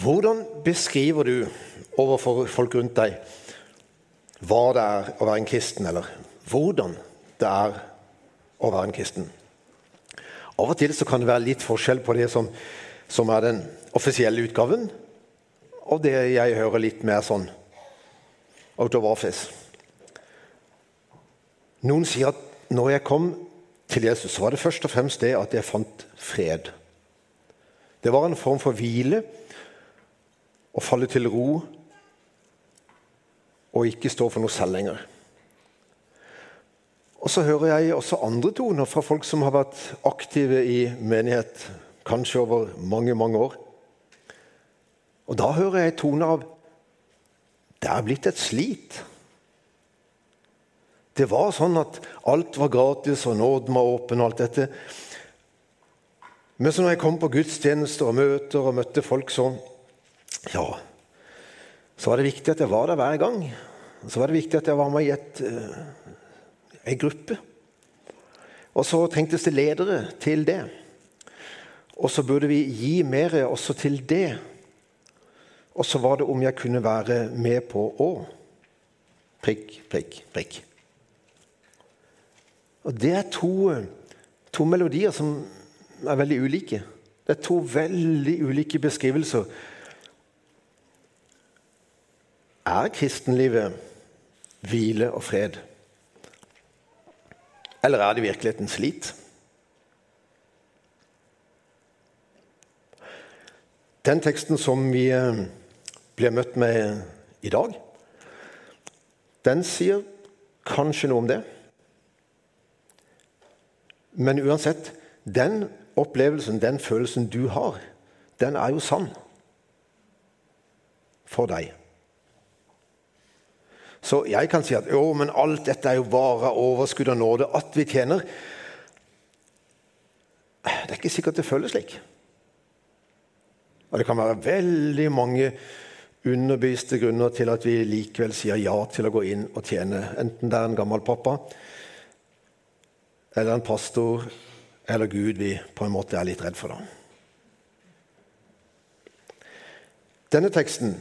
Hvordan beskriver du overfor folk rundt deg hva det er å være en kristen, eller hvordan det er å være en kristen? Av og til kan det være litt forskjell på det som, som er den offisielle utgaven, og det jeg hører litt mer sånn out of office. Noen sier at når jeg kom til Jesus, så var det først og fremst det at jeg fant fred. Det var en form for hvile å falle til ro og ikke stå for noe selv lenger. Og så hører jeg også andre toner fra folk som har vært aktive i menighet kanskje over mange, mange år. Og da hører jeg toner av det er blitt et slit. Det var sånn at alt var gratis, og nåden var åpen. og alt dette. Men så når jeg kom på gudstjenester og møter og møtte folk, så ja, så var det viktig at jeg var der hver gang. Så var det viktig at jeg var med i et, en eh, gruppe. Og så trengtes det ledere til det. Og så burde vi gi mer også til det. Og så var det om jeg kunne være med på å Prikk, prikk, prikk. Og Det er to, to melodier som er veldig ulike. Det er to veldig ulike beskrivelser er kristenlivet hvile og fred? Eller er det i virkeligheten slit? Den teksten som vi eh, blir møtt med i dag, den sier kanskje noe om det. Men uansett, den opplevelsen, den følelsen du har, den er jo sann for deg. Så jeg kan si at jo, men alt dette er jo bare overskudd av nåde at vi tjener. Det er ikke sikkert det føles slik. Og det kan være veldig mange underbeviste grunner til at vi likevel sier ja til å gå inn og tjene. Enten det er en gammel pappa, eller en pastor, eller Gud vi på en måte er litt redd for. Da. Denne teksten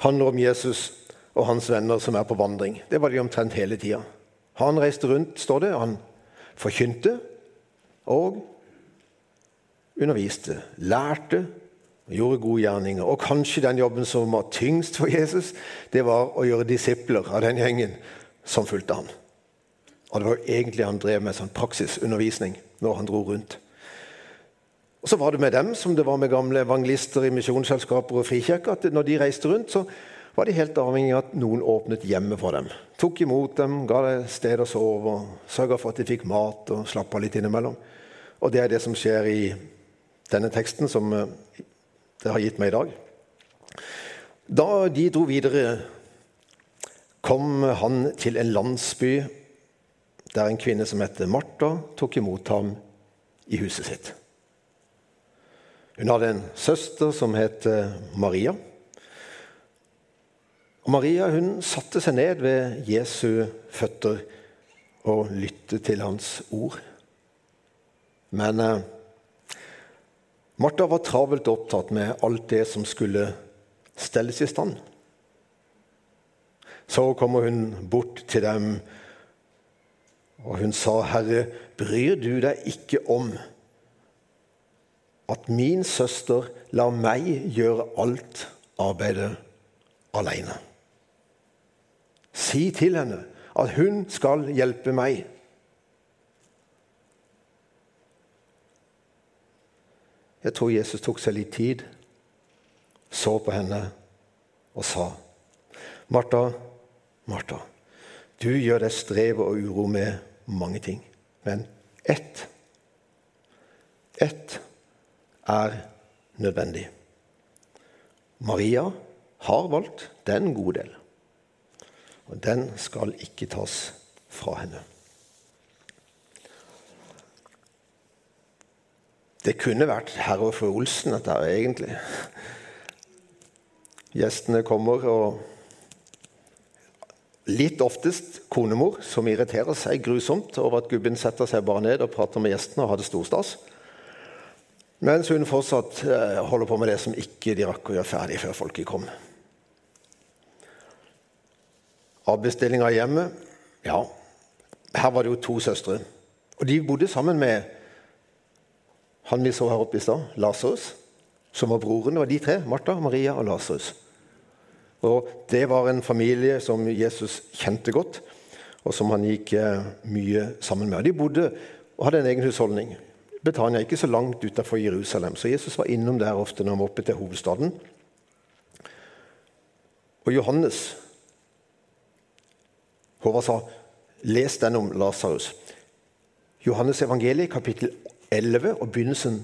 handler om Jesus og hans venner som er på vandring. Det var de omtrent hele tida. Han reiste rundt, står det. Han forkynte og underviste. Lærte gjorde gode gjerninger. Og kanskje den jobben som var tyngst for Jesus, det var å gjøre disipler av den gjengen som fulgte ham. Og Det var jo egentlig han drev med sånn praksisundervisning når han dro rundt. Og Så var det med dem som det var med gamle evangelister i misjonsselskaper og frikirker, at når de reiste rundt, så var de helt avhengig av at noen åpnet hjemmet for dem. Tok imot dem, ga dem sted å sove, sørga for at de fikk mat og slappa litt innimellom. Og det er det som skjer i denne teksten som eh, det har gitt meg i dag. Da de dro videre, kom han til en landsby der en kvinne som het Martha, tok imot ham i huset sitt. Hun hadde en søster som het Maria. Og Maria hun satte seg ned ved Jesu føtter og lyttet til hans ord. Men eh, Martha var travelt opptatt med alt det som skulle stelles i stand. Så kommer hun bort til dem, og hun sa, 'Herre, bryr du deg ikke om at min søster lar meg gjøre alt arbeidet alene?' Si til henne at hun skal hjelpe meg. Jeg tror Jesus tok seg litt tid, så på henne og sa, 'Martha, Martha, du gjør deg strev og uro med mange ting, men ett, ett er nødvendig.' Maria har valgt den gode del. Og den skal ikke tas fra henne. Det kunne vært herr og fru Olsen, dette her, egentlig. Gjestene kommer, og litt oftest konemor, som irriterer seg grusomt over at gubben setter seg bare ned og prater med gjestene og har det storstas. Mens hun fortsatt eh, holder på med det som ikke de rakk å gjøre ferdig før folket kom. Arbeidsdeling av hjemmet Ja, her var det jo to søstre. Og de bodde sammen med han vi så her oppe i stad, Lasarus, som var broren. Det var de tre. Martha, Maria og Lasarus. Og Det var en familie som Jesus kjente godt, og som han gikk eh, mye sammen med. De bodde og hadde en egen husholdning. Betania ikke så langt utenfor Jerusalem, så Jesus var innom der ofte når han var oppe til hovedstaden. Og Johannes Håvard sa les den om Lasarus. Johannes evangeliet, kapittel 11 og begynnelsen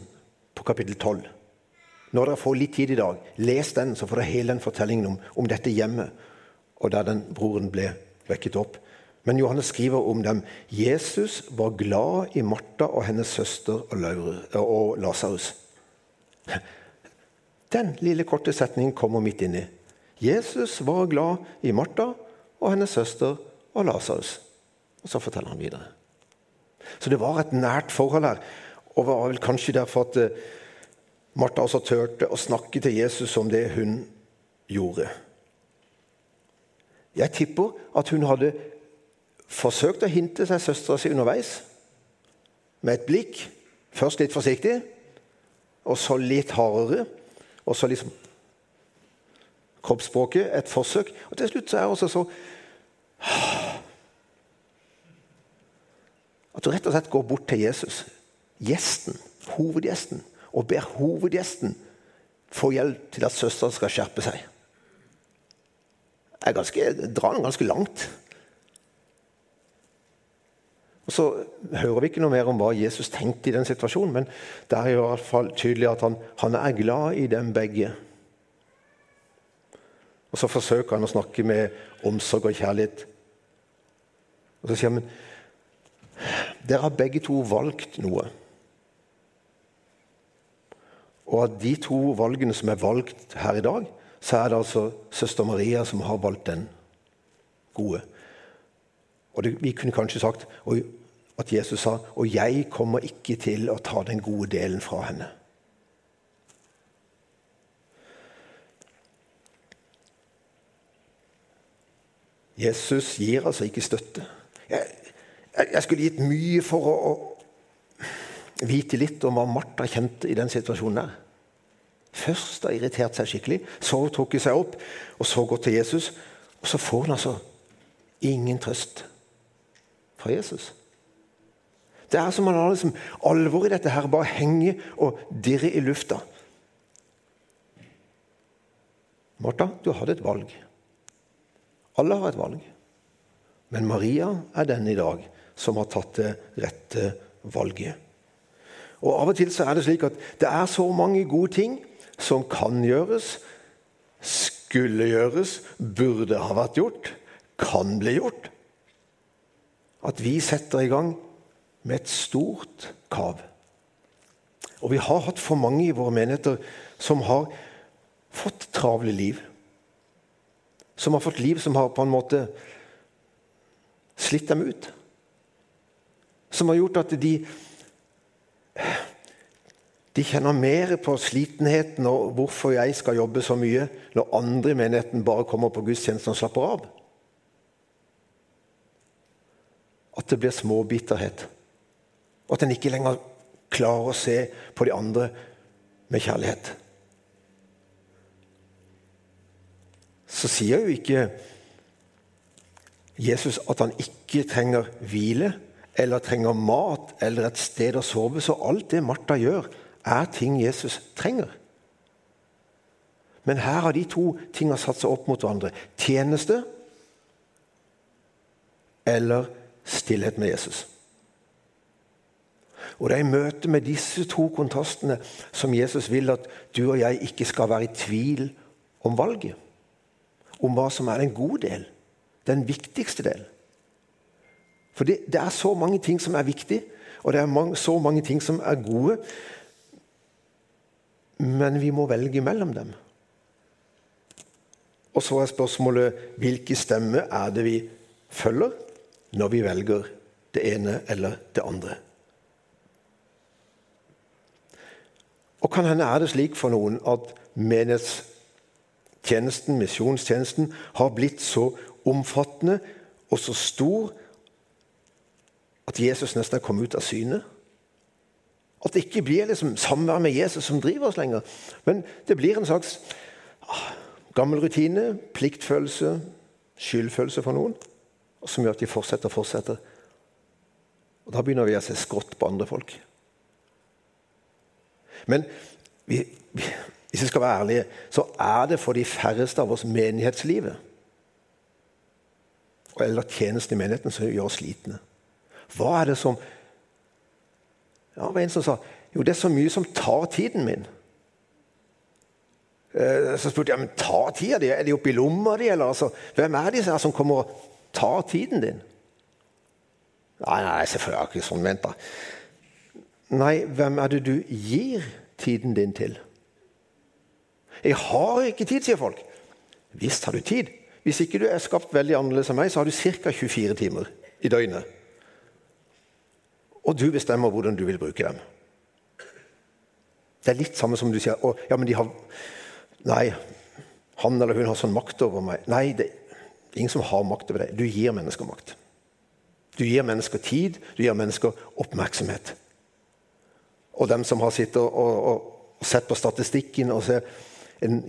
på kapittel 12. Når dere får litt tid i dag, les den, så får dere hele den fortellingen om, om dette hjemmet og der den broren ble vekket opp. Men Johannes skriver om dem. Jesus var glad i Martha og hennes søster og Lasarus. Den lille korte setningen kommer midt inni. Jesus var glad i Martha og hennes søster og Lasarus. Og så forteller han videre. Så det var et nært forhold her. Og var vel kanskje derfor at eh, Martha også turte å snakke til Jesus om det hun gjorde. Jeg tipper at hun hadde forsøkt å hinte seg søstera si underveis. Med et blikk. Først litt forsiktig, og så litt hardere. Og så liksom kroppsspråket, et forsøk. Og til slutt så er det også så At du rett og slett går bort til Jesus, gjesten, hovedgjesten, og ber hovedgjesten få hjelp til at søsteren skal skjerpe seg. Jeg, ganske, drar den ganske langt. Og Så hører vi ikke noe mer om hva Jesus tenkte i den situasjonen, men det er i hvert fall tydelig at han, han er glad i dem begge. Og Så forsøker han å snakke med omsorg og kjærlighet. Og så sier han men dere har begge to valgt noe. Og av de to valgene som er valgt her i dag, så er det altså søster Maria som har valgt den gode. Og det, Vi kunne kanskje sagt at Jesus sa og jeg kommer ikke til å ta den gode delen fra henne. Jesus gir altså ikke støtte. Jeg, jeg skulle gitt mye for å, å vite litt om hva Martha kjente i den situasjonen der. Først har irritert seg skikkelig, så trukket seg opp, og så gått til Jesus. Og så får hun altså ingen trøst fra Jesus. Det er som om han liksom, alvor i dette her bare henger og dirrer i lufta. Martha, du hadde et valg. Alle har et valg. Men Maria er den i dag som har tatt det rette valget. Og Av og til så er det slik at det er så mange gode ting som kan gjøres, skulle gjøres, burde ha vært gjort, kan bli gjort, at vi setter i gang med et stort kav. Og vi har hatt for mange i våre menigheter som har fått travle liv. Som har fått liv som har på en måte slitt dem ut som har gjort at de de kjenner mer på slitenheten og hvorfor jeg skal jobbe så mye, når andre i menigheten bare kommer på gudstjenesten og slapper av. At det blir småbitterhet. Og at en ikke lenger klarer å se på de andre med kjærlighet. Så sier jo ikke Jesus at han ikke trenger hvile eller trenger mat eller et sted å sove. Så alt det Martha gjør, er ting Jesus trenger. Men her har de to tingene satt seg opp mot hverandre. Tjeneste eller stillhet med Jesus. Og Det er i møte med disse to kontrastene som Jesus vil at du og jeg ikke skal være i tvil om valget. Om hva som er den gode del, den viktigste del. For det, det, er så mange ting som er viktige, og det er mange, så mange ting som er gode. Men vi må velge mellom dem. Og så er spørsmålet hvilke stemmer er det vi følger når vi velger det ene eller det andre. Og kan hende er det slik for noen at menighetstjenesten, misjonstjenesten, har blitt så omfattende og så stor at Jesus nesten er kommet ut av syne. At det ikke blir liksom samvær med Jesus som driver oss lenger. Men det blir en slags ah, gammel rutine, pliktfølelse, skyldfølelse for noen, som gjør at de fortsetter og fortsetter. Og Da begynner vi å se skrått på andre folk. Men vi, vi, hvis vi skal være ærlige, så er det for de færreste av oss menighetslivet eller tjenesten i menigheten som gjør oss slitne. Hva er det som Ja, det var en som sa jo, det er så mye som tar tiden min. Eh, så spurte jeg men tar tida di. Er de oppi lomma di? Eller altså, hvem er de som kommer og tar tiden din? Nei, nei, selvfølgelig er det ikke sånn ment. da. Nei, hvem er det du gir tiden din til? Jeg har ikke tid, sier folk. Visst har du tid. Hvis ikke du er skapt veldig annerledes enn meg, så har du ca. 24 timer i døgnet. Og du bestemmer hvordan du vil bruke dem. Det er litt samme som du sier å, ja, men de har, Nei, han eller hun har sånn makt over meg. Nei, det er ingen som har makt over deg. Du gir mennesker makt. Du gir mennesker tid, du gir mennesker oppmerksomhet. Og dem som har sittet og, og, og sett på statistikken og ser en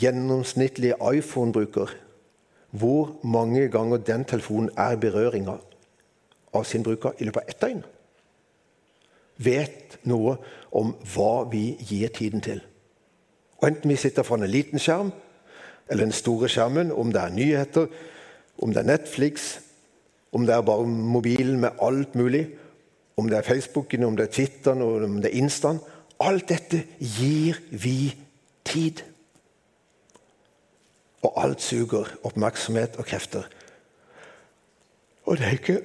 gjennomsnittlig iPhone-bruker Hvor mange ganger den telefonen er berøringa av sin bruker i løpet av ett døgn? Vet noe om hva vi gir tiden til. Og Enten vi sitter foran en liten skjerm eller den store skjermen, om det er nyheter, om det er Netflix, om det er bare mobilen med alt mulig, om det er Facebooken, om det er Twitteren, om det er Instaen Alt dette gir vi tid. Og alt suger oppmerksomhet og krefter. Og det er ikke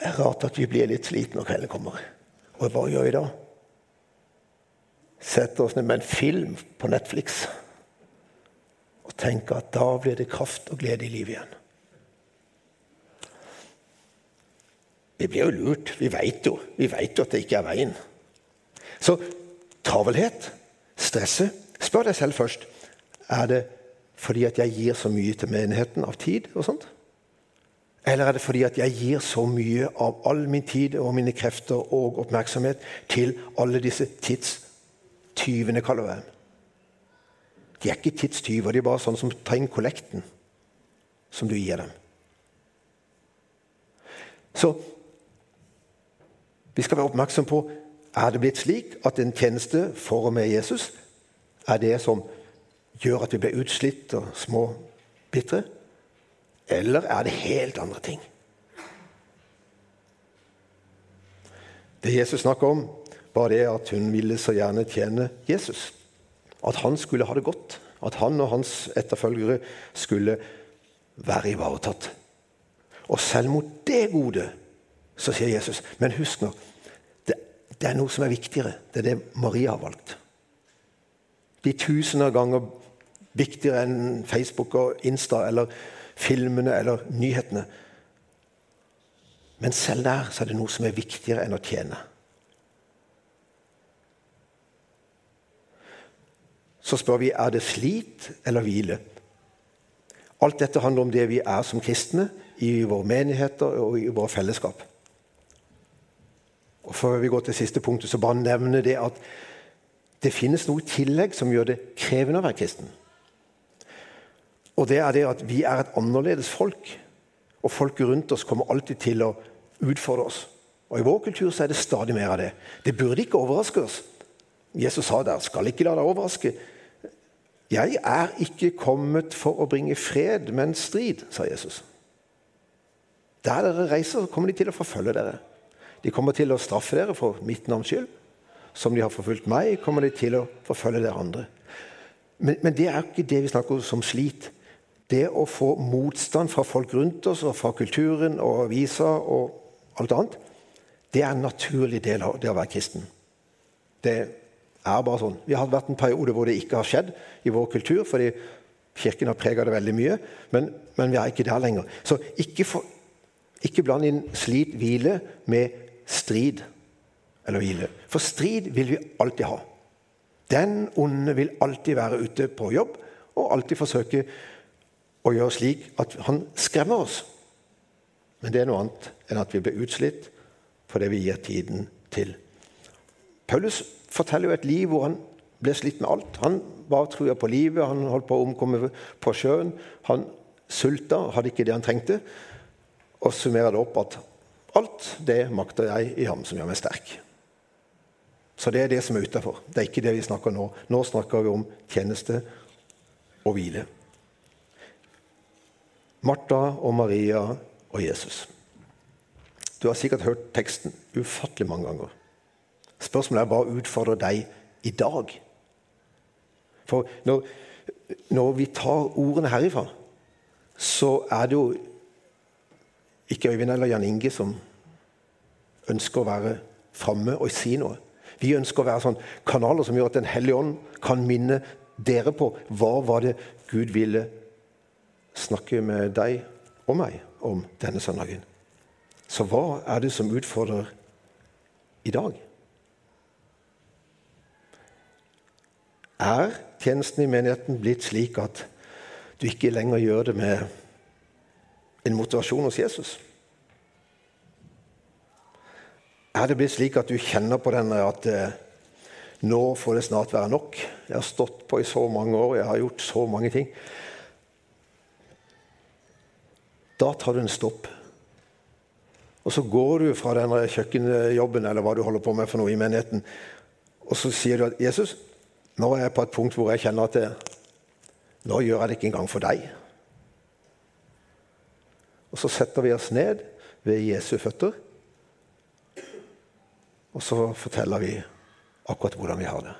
Det er rart at vi blir litt slitne når kvelden kommer. Og hva gjør vi da? Setter oss ned med en film på Netflix og tenker at da blir det kraft og glede i livet igjen. Vi blir jo lurt. Vi veit jo. Vi vet jo at det ikke er veien. Så travelhet, stresset Spør deg selv først er det fordi at jeg gir så mye til menigheten av tid og sånt. Eller er det fordi at jeg gir så mye av all min tid og mine krefter og oppmerksomhet til alle disse tidstyvene, kaller jeg dem? De er ikke tidstyver, de er bare sånne som inn kollekten som du gir dem. Så vi skal være oppmerksom på er det blitt slik at en tjeneste for og med Jesus er det som gjør at vi blir utslitt og små bitre? Eller er det helt andre ting? Det Jesus snakker om, var det at hun ville så gjerne tjene Jesus. At han skulle ha det godt. At han og hans etterfølgere skulle være ivaretatt. Og selv mot det gode så sier Jesus Men husk nå, det, det er noe som er viktigere. Det er det Maria har valgt. De tusener ganger viktigere enn Facebook og Insta eller filmene eller nyhetene. Men selv der så er det noe som er viktigere enn å tjene. Så spør vi er det slit eller hvile. Alt dette handler om det vi er som kristne i våre menigheter og i våre fellesskap. Og Før vi går til siste punktet, så bare nevne det at det finnes noe i tillegg som gjør det krevende å være kristen. Og det er det at vi er et annerledes folk. Og folket rundt oss kommer alltid til å utfordre oss. Og I vår kultur så er det stadig mer av det. Det burde ikke overraske oss. Jesus sa der 'skal ikke la deg overraske'. Jeg er ikke kommet for å bringe fred, men strid, sa Jesus. Der dere reiser, kommer de til å forfølge dere. De kommer til å straffe dere for mitt navns skyld. Som de har forfulgt meg, kommer de til å forfølge dere andre. Men, men det er ikke det vi snakker om som slit. Det å få motstand fra folk rundt oss, og fra kulturen og aviser og alt annet, det er en naturlig del av det å være kristen. Det er bare sånn. Vi har vært en periode hvor det ikke har skjedd i vår kultur, fordi Kirken har prega det veldig mye, men, men, vi er ikke der lenger. Så ikke, for, ikke bland inn slit, hvile med strid eller hvile. For strid vil vi alltid ha. Den onde vil alltid være ute på jobb og alltid forsøke å gjøre slik at han skremmer oss. Men det er noe annet enn at vi blir utslitt fordi vi gir tiden til. Paulus forteller jo et liv hvor han ble slitt med alt. Han var trua på livet, han holdt på å omkomme på sjøen. Han sulta, hadde ikke det han trengte. Og summerer det opp at alt det makter jeg i ham som gjør meg sterk. Så det er det som er utafor. Det er ikke det vi snakker nå. Nå snakker vi om tjeneste og hvile. Martha og Maria og Jesus. Du har sikkert hørt teksten ufattelig mange ganger. Spørsmålet er hva utfordrer deg i dag? For når, når vi tar ordene herifra, så er det jo ikke Øyvind eller Jan Inge som ønsker å være framme og si noe. Vi ønsker å være sånn kanaler som gjør at Den hellige ånd kan minne dere på hva var det Gud ville snakke med deg og meg om denne søndagen. Så hva er det som utfordrer i dag? Er tjenesten i menigheten blitt slik at du ikke lenger gjør det med en motivasjon hos Jesus? Er det blitt slik at du kjenner på denne at eh, nå får det snart være nok? Jeg har stått på i så mange år, jeg har gjort så mange ting. Da tar du en stopp. Og så går du fra denne kjøkkenjobben eller hva du holder på med for noe i menigheten, og så sier du at 'Jesus, nå er jeg på et punkt hvor jeg kjenner at det, nå gjør jeg det ikke engang for deg'. Og så setter vi oss ned ved Jesu føtter, og så forteller vi akkurat hvordan vi har det.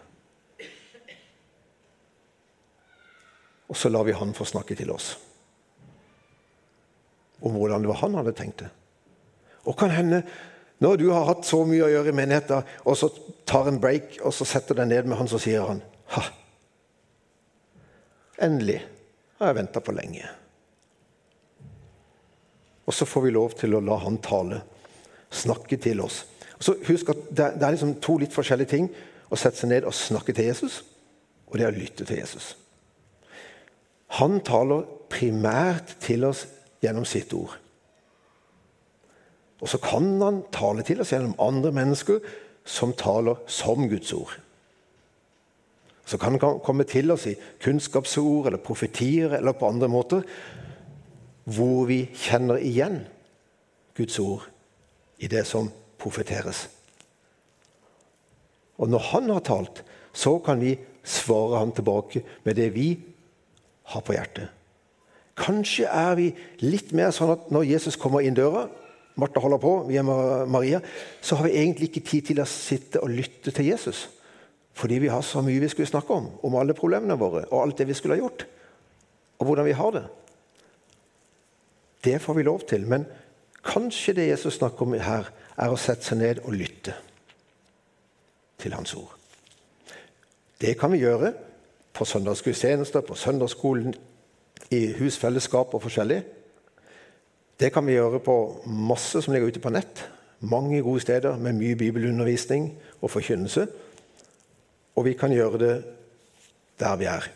Og så lar vi han få snakke til oss om hvordan det var han hadde tenkt det. Og kan hende når du har hatt så mye å gjøre i menigheten, og så tar en break og så setter deg ned med han, så sier han ha, endelig har jeg venta for lenge. Og så får vi lov til å la han tale, snakke til oss. Og Så Husk at det er liksom to litt forskjellige ting å sette seg ned og snakke til Jesus, og det er å lytte til Jesus. Han taler primært til oss gjennom sitt ord. Og så kan han tale til oss gjennom andre mennesker som taler som Guds ord. Så kan han komme til oss i kunnskapsord eller profetier eller på andre måter hvor vi kjenner igjen Guds ord i det som profeteres. Og når han har talt, så kan vi svare han tilbake med det vi har på hjertet. Kanskje er vi litt mer sånn at når Jesus kommer inn døra, Martha holder på, vi er Maria, så har vi egentlig ikke tid til å sitte og lytte til Jesus. Fordi vi har så mye vi skulle snakke om. Om alle problemene våre og alt det vi skulle ha gjort. Og hvordan vi har det. Det får vi lov til. Men kanskje det Jesus snakker om her, er å sette seg ned og lytte til Hans ord. Det kan vi gjøre på søndagsgudstjenester, på søndagsskolen, i husfellesskap og forskjellig. Det kan vi gjøre på masse som ligger ute på nett. Mange gode steder med mye bibelundervisning og forkynnelse. Og vi kan gjøre det der vi er.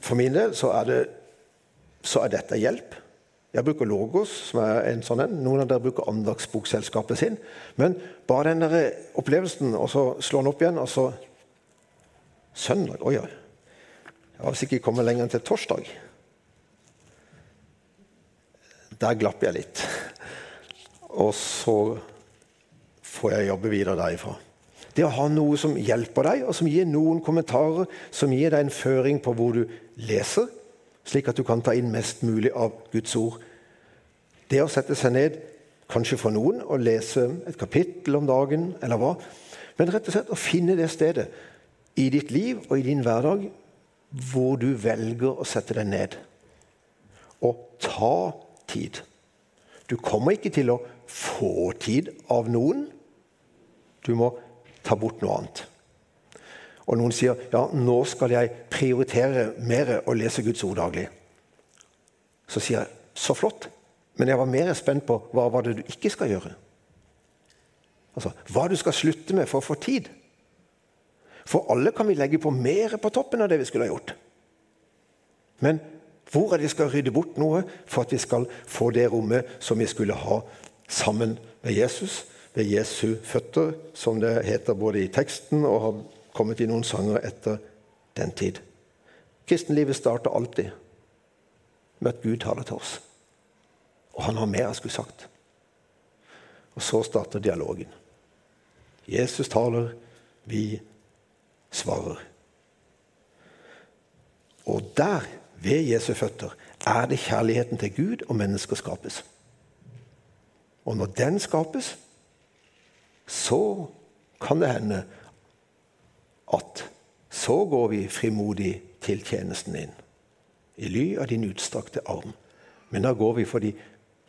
For min del så er, det, så er dette hjelp. Jeg bruker Logos, som er en sånn en. Noen av dere bruker Andagsbokselskapet sin. Men bare den der opplevelsen, og så slår den opp igjen, og så Søndag Oi, oi. Jeg har sikkert kommet lenger enn til torsdag. Der glapp jeg litt. Og så får jeg jobbe videre derifra. Det å ha noe som hjelper deg, og som gir noen kommentarer, som gir deg en føring på hvor du leser, slik at du kan ta inn mest mulig av Guds ord. Det å sette seg ned, kanskje for noen, og lese et kapittel om dagen, eller hva, men rett og slett å finne det stedet i ditt liv og i din hverdag hvor du velger å sette deg ned og ta tid. Du kommer ikke til å få tid av noen. Du må ta bort noe annet. Og noen sier ja, nå skal jeg prioritere mer å lese Guds ord daglig. Så sier jeg så flott, men jeg var mer spent på hva var det du ikke skal gjøre. Altså, hva du skal slutte med for å få tid. For alle kan vi legge på mer på toppen av det vi skulle ha gjort. Men hvor er det vi skal rydde bort noe for at vi skal få det rommet som vi skulle ha sammen med Jesus? Ved Jesu føtter, som det heter både i teksten og har kommet i noen sanger etter den tid. Kristenlivet starter alltid med at Gud taler til oss. Og han har mer jeg skulle sagt. Og så starter dialogen. Jesus taler, vi svarer. Og der, ved Jesu føtter, er det kjærligheten til Gud og mennesker skapes. Og når den skapes, så kan det hende at så går vi frimodig til tjenesten din, I ly av din utstrakte arm. Men da går vi fordi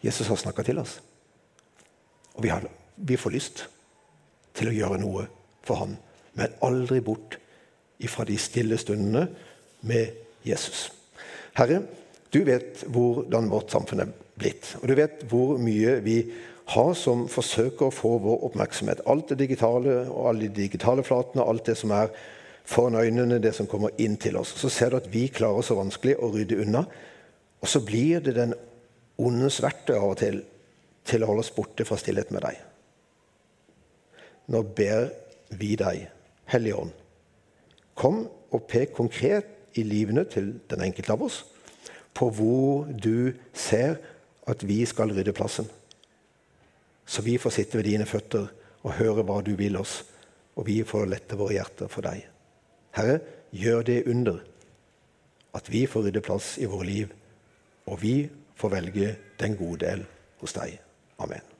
Jesus har snakka til oss. Og vi, har, vi, får lyst til å gjøre noe for ham, men aldri bort ifra de stille stundene med Jesus. Herre, du vet hvordan vårt samfunn er blitt, og du vet hvor mye vi har som forsøker å få vår oppmerksomhet. Alt det digitale og alle de digitale flatene, alt det som er foran øynene, det som kommer inn til oss. Så ser du at vi klarer så vanskelig å rydde unna. Og så blir det den ondes verktøy av og til til å holde oss borte fra stillhet med deg. Nå ber vi deg, Hellige Ånd, kom og pek konkret i livene til den enkelte av oss på hvor du ser at vi skal rydde plassen. Så vi får sitte ved dine føtter og høre hva du vil oss, og vi får lette våre hjerter for deg. Herre, gjør det under at vi får rydde plass i våre liv, og vi får velge den gode del hos deg. Amen.